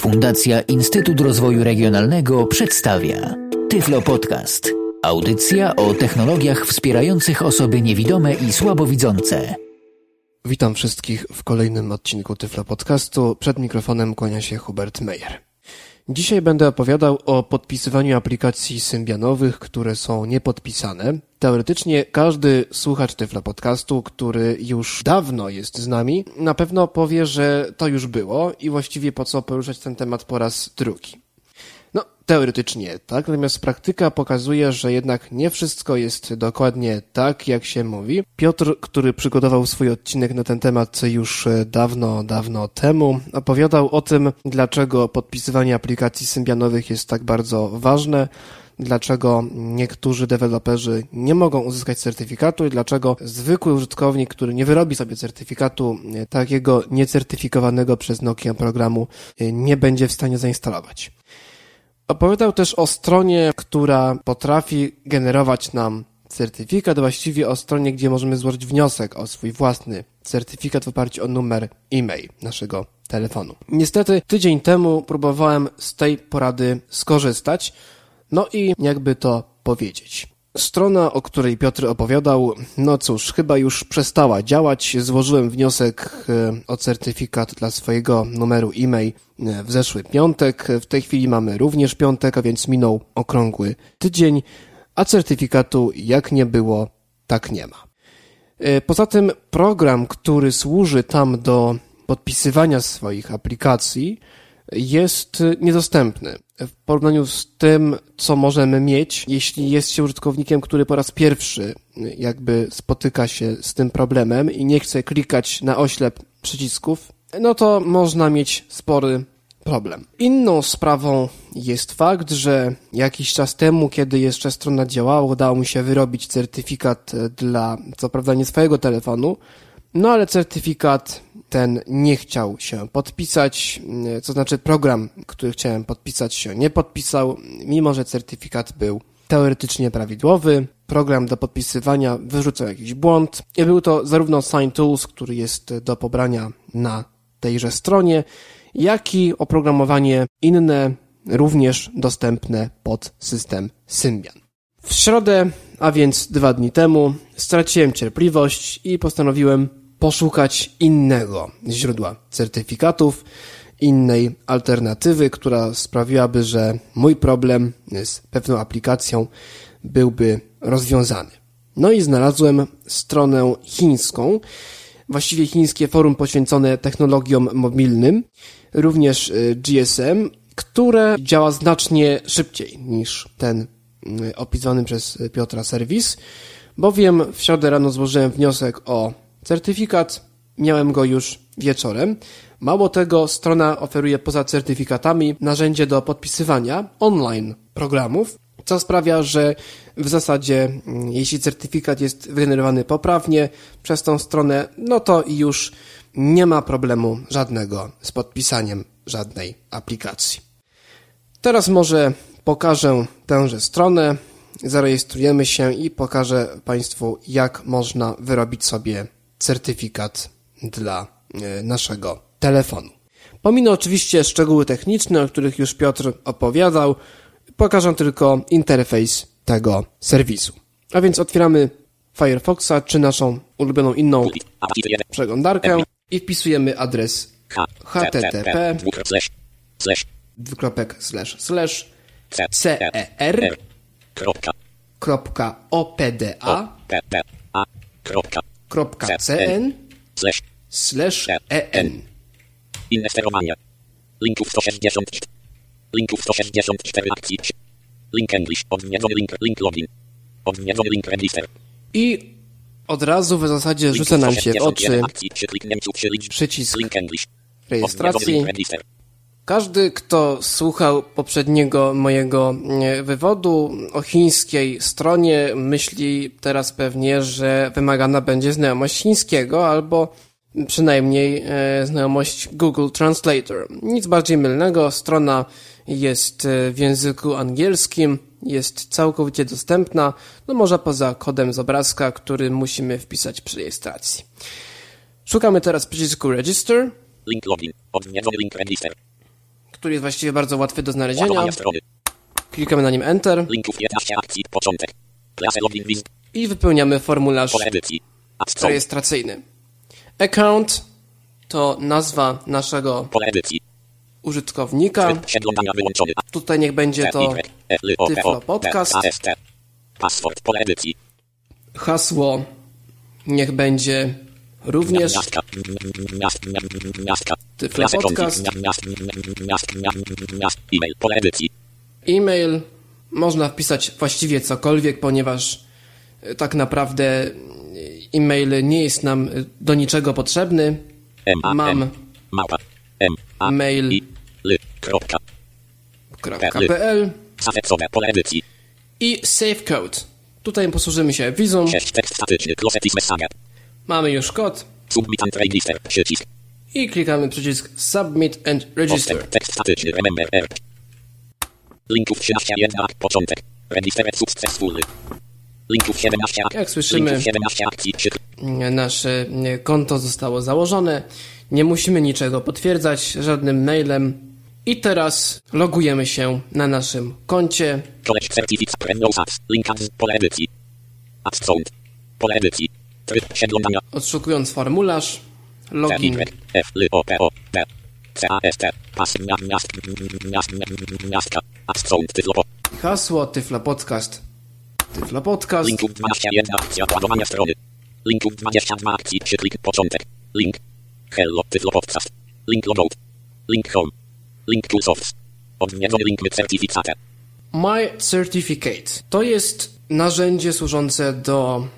Fundacja Instytut Rozwoju Regionalnego przedstawia Tyflo Podcast. Audycja o technologiach wspierających osoby niewidome i słabowidzące. Witam wszystkich w kolejnym odcinku Tyflo Podcastu. Przed mikrofonem kłania się Hubert Meyer. Dzisiaj będę opowiadał o podpisywaniu aplikacji symbianowych, które są niepodpisane. Teoretycznie każdy słuchacz Tyflo Podcastu, który już dawno jest z nami, na pewno powie, że to już było i właściwie po co poruszać ten temat po raz drugi. No, teoretycznie tak, natomiast praktyka pokazuje, że jednak nie wszystko jest dokładnie tak, jak się mówi. Piotr, który przygotował swój odcinek na ten temat już dawno, dawno temu, opowiadał o tym, dlaczego podpisywanie aplikacji symbianowych jest tak bardzo ważne, dlaczego niektórzy deweloperzy nie mogą uzyskać certyfikatu i dlaczego zwykły użytkownik, który nie wyrobi sobie certyfikatu takiego niecertyfikowanego przez Nokia programu, nie będzie w stanie zainstalować. Opowiadał też o stronie, która potrafi generować nam certyfikat, właściwie o stronie, gdzie możemy złożyć wniosek o swój własny certyfikat w oparciu o numer e-mail naszego telefonu. Niestety tydzień temu próbowałem z tej porady skorzystać, no i jakby to powiedzieć. Strona, o której Piotr opowiadał, no cóż, chyba już przestała działać. Złożyłem wniosek e, o certyfikat dla swojego numeru e-mail e, w zeszły piątek. W tej chwili mamy również piątek, a więc minął okrągły tydzień, a certyfikatu jak nie było, tak nie ma. E, poza tym program, który służy tam do podpisywania swoich aplikacji, jest niedostępny w porównaniu z tym, co możemy mieć, jeśli jest się użytkownikiem, który po raz pierwszy jakby spotyka się z tym problemem i nie chce klikać na oślep przycisków, no to można mieć spory problem. Inną sprawą jest fakt, że jakiś czas temu, kiedy jeszcze strona działała, udało mi się wyrobić certyfikat dla, co prawda nie swojego telefonu, no ale certyfikat ten nie chciał się podpisać, co znaczy program, który chciałem podpisać się nie podpisał, mimo że certyfikat był teoretycznie prawidłowy. Program do podpisywania wyrzucał jakiś błąd i był to zarówno Sign Tools, który jest do pobrania na tejże stronie, jak i oprogramowanie inne, również dostępne pod system Symbian. W środę, a więc dwa dni temu, straciłem cierpliwość i postanowiłem poszukać innego źródła certyfikatów, innej alternatywy, która sprawiłaby, że mój problem z pewną aplikacją byłby rozwiązany. No i znalazłem stronę chińską, właściwie chińskie forum poświęcone technologiom mobilnym, również y, GSM, które działa znacznie szybciej niż ten y, opisany przez Piotra serwis, bowiem w środę rano złożyłem wniosek o Certyfikat miałem go już wieczorem. Mało tego, strona oferuje poza certyfikatami narzędzie do podpisywania online programów, co sprawia, że w zasadzie, mm, jeśli certyfikat jest wygenerowany poprawnie przez tą stronę, no to już nie ma problemu żadnego z podpisaniem żadnej aplikacji. Teraz może pokażę tęże stronę, zarejestrujemy się i pokażę Państwu, jak można wyrobić sobie certyfikat dla e, naszego telefonu. Pominę oczywiście szczegóły techniczne, o których już Piotr opowiadał. Pokażę tylko interfejs tego serwisu. A więc otwieramy Firefoxa czy naszą ulubioną inną przeglądarkę i wpisujemy adres http dwukropek slash slash cer.opda cn slash en. Inne sterowania. Linków 164. Linków 164 akcji. Link English. Odwiedzony link. Link login. Odwiedzony link register. I od razu w zasadzie rzuca nam się w oczy przycisk rejestracji. Każdy, kto słuchał poprzedniego mojego e, wywodu o chińskiej stronie, myśli teraz pewnie, że wymagana będzie znajomość chińskiego albo przynajmniej e, znajomość Google Translator. Nic bardziej mylnego, strona jest e, w języku angielskim, jest całkowicie dostępna, no może poza kodem z obrazka, który musimy wpisać przy rejestracji. Szukamy teraz przycisku Register. Link login. Odwiedzony link register. Który jest właściwie bardzo łatwy do znalezienia. Klikamy na nim Enter Linków 15 akcji. Początek. Klasę login list. i wypełniamy formularz rejestracyjny. Account to nazwa naszego użytkownika. Tutaj niech będzie to Tyflo Podcast. Hasło. Niech będzie również Miastka. Miast, miastka. Tyflo Klasę Podcast. konti. Miast, miast, miast. E-mail. E-mail. Można wpisać właściwie cokolwiek, ponieważ y, tak naprawdę y, e-mail nie jest nam y, do niczego potrzebny. Mam mail. .pl i safecode. Tutaj posłużymy się wizą. 6. Tekst statyczny. Closet is message. Mamy już kod Submit and register. Przycisk. i klikamy przycisk Submit and Register. Postęp. Tekst statyczny. Remember. ERP. Linków 13. 1. Akt. Początek. Registered successful. Linków 17. Akt. Jak słyszymy- Linków 17. Akcji. Nasze konto zostało założone. Nie musimy niczego potwierdzać żadnym mailem. I teraz logujemy się na naszym koncie. College Certificate. Link ads. Pole edycji. Ads. Pole edycji. Przeglądania. Odszukując formularz, login. F, L, O, P, O, P. C, A, S, T. Pas, miast, miast, miast, miastka. Ads Sound. Tyflo. Hasło Tyflo Podcast. Tyflo Podcast. Linków 21 akcja ładowania strony. Linków 22 akcji przyklik początek. Link. Hello Tyflo Podcast. Link logout. Link home. Link to softs. Odwiedzony link my certificate. My Certificate to jest narzędzie służące do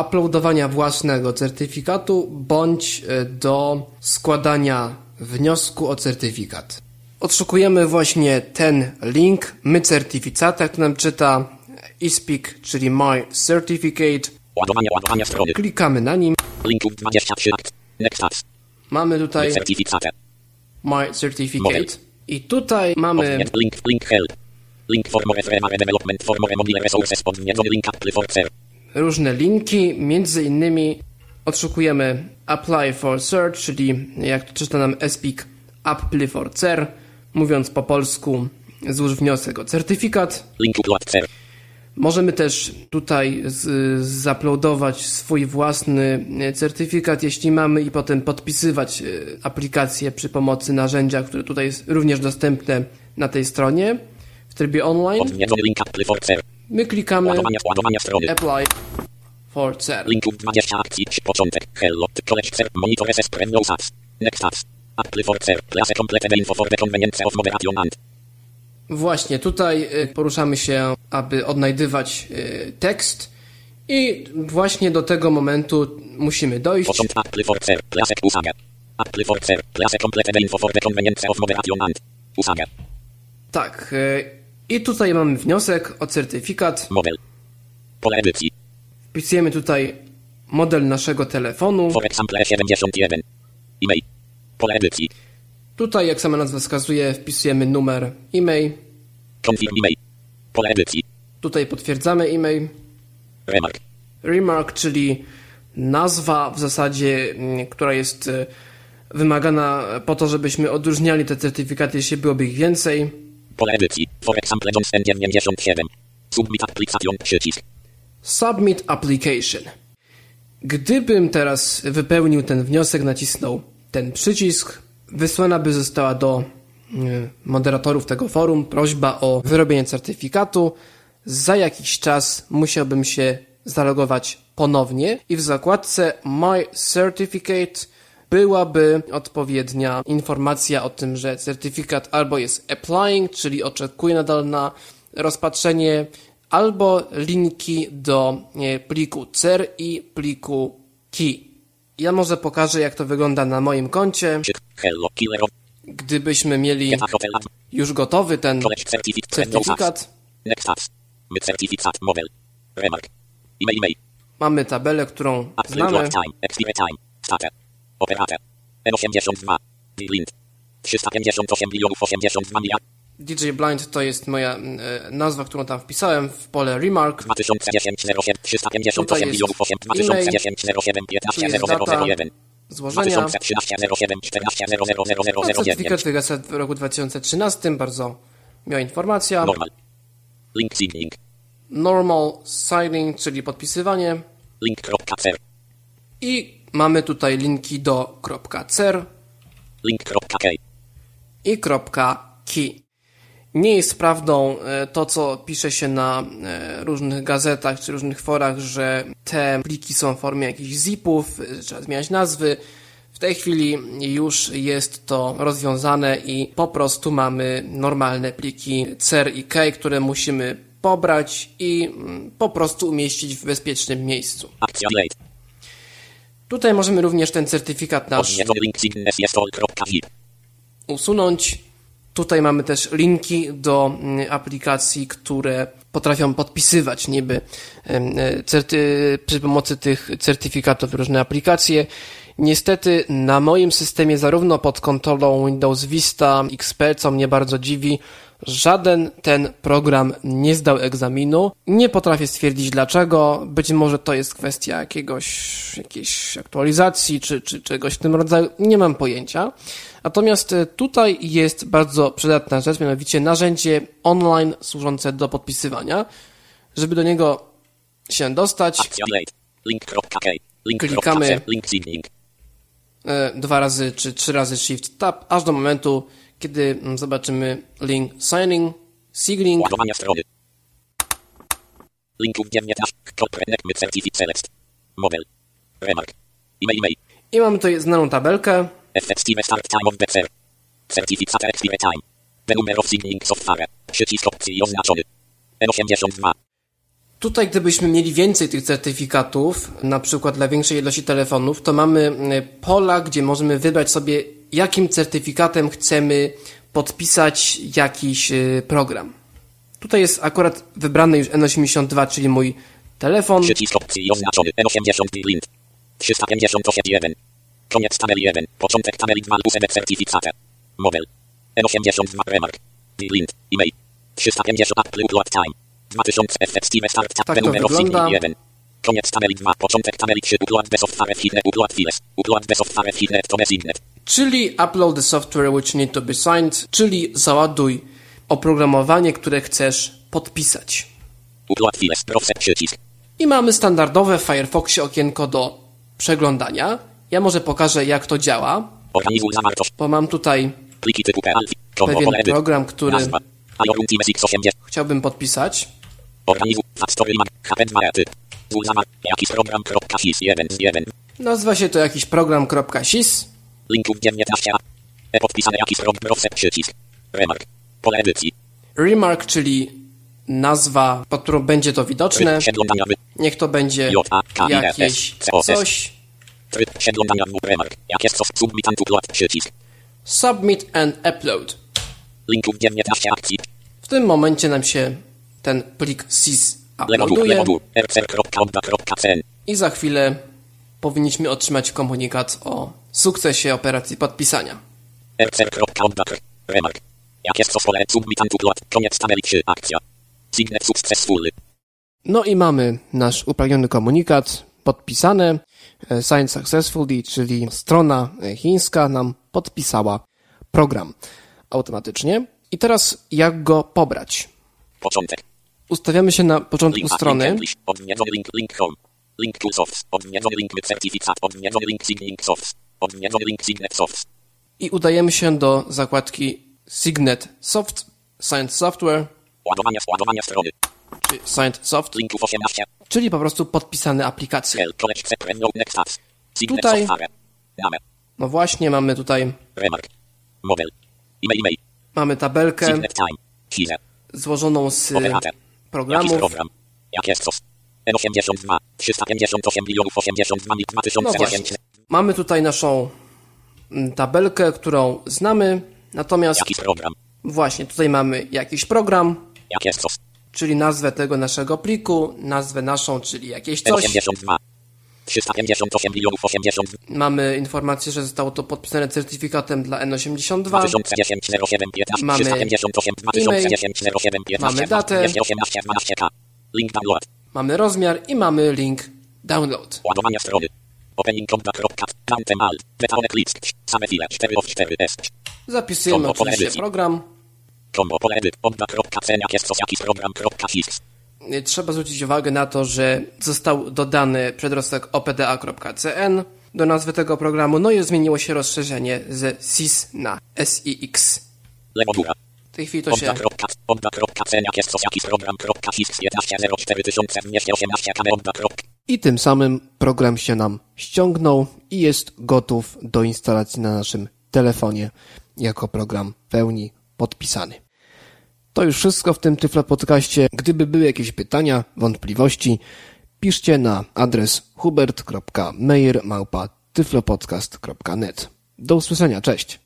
uploadowania własnego certyfikatu bądź e, do składania wniosku o certyfikat. Odszukujemy właśnie ten link My Certificate, który nam czyta eSpeak, czyli My Certificate. Ładowanie ładowania strony. Klikamy na nim. Linków 23 akt. Next ads. Mamy My tutaj. My Certificate. I tutaj mamy link. Link help. Link for more development for more mobile resources. Odwiedzony link apply for. Różne linki, między innymi odszukujemy Apply for Search, czyli jak to czyta nam Espik Apply for CER, mówiąc po polsku złóż wniosek o certyfikat. Link. Możemy też tutaj z, zaploadować swój własny certyfikat, jeśli mamy i potem podpisywać e, aplikację przy pomocy narzędzia, które tutaj jest również dostępne na tej stronie w trybie online. My klikamy Ładowanie ładowania strony. Apply for CER. Linków 20 akcji. Początek. Hello. College. Monitor SS Premium Sats. Next ads. Apply for Cer. Class completed info for the convenience of moderation and. Właśnie tutaj y, poruszamy się, aby odnajdywać y, tekst i właśnie do tego momentu musimy dojść. Początek. Apply for Cer. Class usage. Apply for Cer. Class completed info for the convenience of moderation and. Usage. Tak. I tutaj mamy wniosek o certyfikat. Model. Pole edycji. Wpisujemy tutaj model naszego telefonu. For example 71. E-mail. Pole edycji. Tutaj, jak sama nazwa wskazuje, wpisujemy numer e-mail. Confirm e-mail. Pole edycji. Tutaj potwierdzamy e-mail. Remark. Remark, czyli nazwa w zasadzie, mm, która jest y, wymagana po to, żebyśmy odróżniali te certyfikaty, jeśli byłoby ich więcej. Pole edycji. For example Johnson 97. Submit application. Przycisk. Submit application. Gdybym teraz wypełnił ten wniosek, nacisnął ten przycisk, wysłana by została do y, moderatorów tego forum prośba o wyrobienie certyfikatu. Za jakiś czas musiałbym się zalogować ponownie i w zakładce My Certificate byłaby odpowiednia informacja o tym, że certyfikat albo jest applying, czyli oczekuje nadal na rozpatrzenie, albo linki do e, pliku CER i pliku KEY. Ja może pokażę, jak to wygląda na moim koncie. Gdybyśmy mieli już gotowy ten certyfikat, mamy tabelę, którą znamy. Operator. N82. Blind. 358 milionów 82 miliardów. DJ Blind to jest moja mm, e, nazwa, którą tam wpisałem w pole remark. 2010 07 Tutaj 358 jest milionów 8 e-mail. 2010 07 15 Tu jest data. 0001 złożenia. 2013 07 14 00 No, certyfikat wygasa w roku 2013, bardzo miła informacja. Normal. Link signing. Normal signing, czyli podpisywanie. Link.cer. I mamy tutaj linki do .cer Link.k. i .key. Nie jest prawdą e, to, co pisze się na e, różnych gazetach czy różnych forach, że te pliki są w formie jakichś zipów, e, trzeba zmieniać nazwy. W tej chwili już jest to rozwiązane i po prostu mamy normalne pliki CER i K, które musimy pobrać i mm, po prostu umieścić w bezpiecznym miejscu. Akcja late. Tutaj możemy również ten certyfikat nasz usunąć. Tutaj mamy też linki do mm, aplikacji, które potrafią podpisywać niby certy, przy pomocy tych certyfikatów różne aplikacje. Niestety na moim systemie zarówno pod kontrolą Windows Vista XP, co mnie bardzo dziwi, żaden ten program nie zdał egzaminu. Nie potrafię stwierdzić dlaczego. Być może to jest kwestia jakiegoś, jakiejś aktualizacji czy, czy czegoś w tym rodzaju. Nie mam pojęcia. Natomiast e, tutaj jest bardzo przydatna rzecz, mianowicie narzędzie online służące do podpisywania. Żeby do niego się dostać. Klikamy. E, dwa razy czy trzy razy Shift Tab, aż do momentu, kiedy mm, zobaczymy link signing, signing, Ładowania strony. Linków 19. Koprenek my certificate select. Model. Remark. E-mail, e-mail. i mamy tutaj znaną tabelkę. Effective start time of the cer. Certificate expire time. The number of signing software. Przycisk opcji oznaczony. N82. Tutaj, gdybyśmy mieli więcej tych certyfikatów, na przykład dla większej ilości telefonów, to mamy y, pola, gdzie możemy wybrać sobie, jakim certyfikatem chcemy podpisać jakiś y, program. Tutaj jest akurat wybrany już N82, czyli mój telefon. Przycisk opcji oznaczony. N80 lint. 358 1. Koniec tabeli 1. Początek tabeli 2 USB certificate. Model. N82 remark. Lint. E-mail. 350 Apple upload time. 2000 effective start tab. Tak of signing 1. Koniec tabeli 2. Początek tabeli 3. Upload the software file. Upload files. Upload the software file to the signet. Czyli upload the software which need to be signed, czyli załaduj oprogramowanie, które chcesz podpisać. I mamy standardowe w Firefoxie okienko do przeglądania. Ja może pokażę, jak to działa, bo mam tutaj pewien program, który Nazwa. IORUN Teams X80. chciałbym podpisać. Organizuj. Factory Mag. HP2 typ. Zul zamar. Jakiś program. Kropka 1 z 1. Nazywa się to jakiś program.sys. Linków 19. E podpisane jakiś program. Proszę przycisk. Remark. Pole edycji. Remark, czyli nazwa, pod którą będzie to widoczne. Niech to będzie jakieś coś. Tryb przeglądania w. Remark. Jak jest sos submit and upload. Przycisk. Submit and upload. Linków 19 akcji. W tym momencie nam się ten plik sys uploaduje i za chwilę powinniśmy otrzymać komunikat o sukcesie operacji podpisania. Remark. Jak jest sos pole submit and upload. Koniec 3. Akcja. Signet successful. No i mamy nasz upragniony komunikat podpisane. e, Signed successfully, czyli strona e, chińska nam podpisała program automatycznie. I teraz jak go pobrać? Początek. Ustawiamy się na początku Link, strony. Link link, link home. Link to softs. Odwiedzony link with certificate. Odwiedzony link signing softs. I udajemy się do zakładki Signet Soft, Signed Software, strony. czy Signed Soft, Linków 18. czyli po prostu podpisane aplikacje. Tutaj-. No właśnie, mamy tutaj, Remark. Model. E-mail, e-mail. mamy tabelkę złożoną z programów. program. Jak jest sos. N82. 358 milionów 82 mil No 2010. właśnie. Mamy tutaj naszą mm, tabelkę, którą znamy, natomiast Jakiś program. właśnie tutaj mamy jakiś program, sos. czyli nazwę tego naszego pliku, nazwę naszą, czyli jakieś coś. N82. 358 milionów 80 Mamy informację, że zostało to podpisane certyfikatem dla N82. 2010 07 15 Mamy 358 2010 07 15 Mamy datę. 218 12K. Link download. Mamy rozmiar i mamy link download. Ładowania strony. Opening konta kropka. Kantem alt. Beta Eclipse. Same file 4 of 4 est. Zapisujemy oczywiście program. Pole ceniak jest jakiś program fix. Trzeba zwrócić uwagę na to, że został dodany przedrostek opda.cn do nazwy tego programu, no i zmieniło się rozszerzenie z SIS na SIX. Lewo góra. W tej chwili to się Onda kropka. Onda kropka ceniak jest jakiś program kropka fix 11 04000 218 km onda kropka. i tym samym program się nam ściągnął i jest gotów do instalacji na naszym telefonie jako program w pełni podpisany. To już wszystko w tym Tyflo Podcaście. Gdyby były jakieś pytania, wątpliwości, piszcie na adres hubert.meyer.tyflopodcast.net. Do usłyszenia, cześć!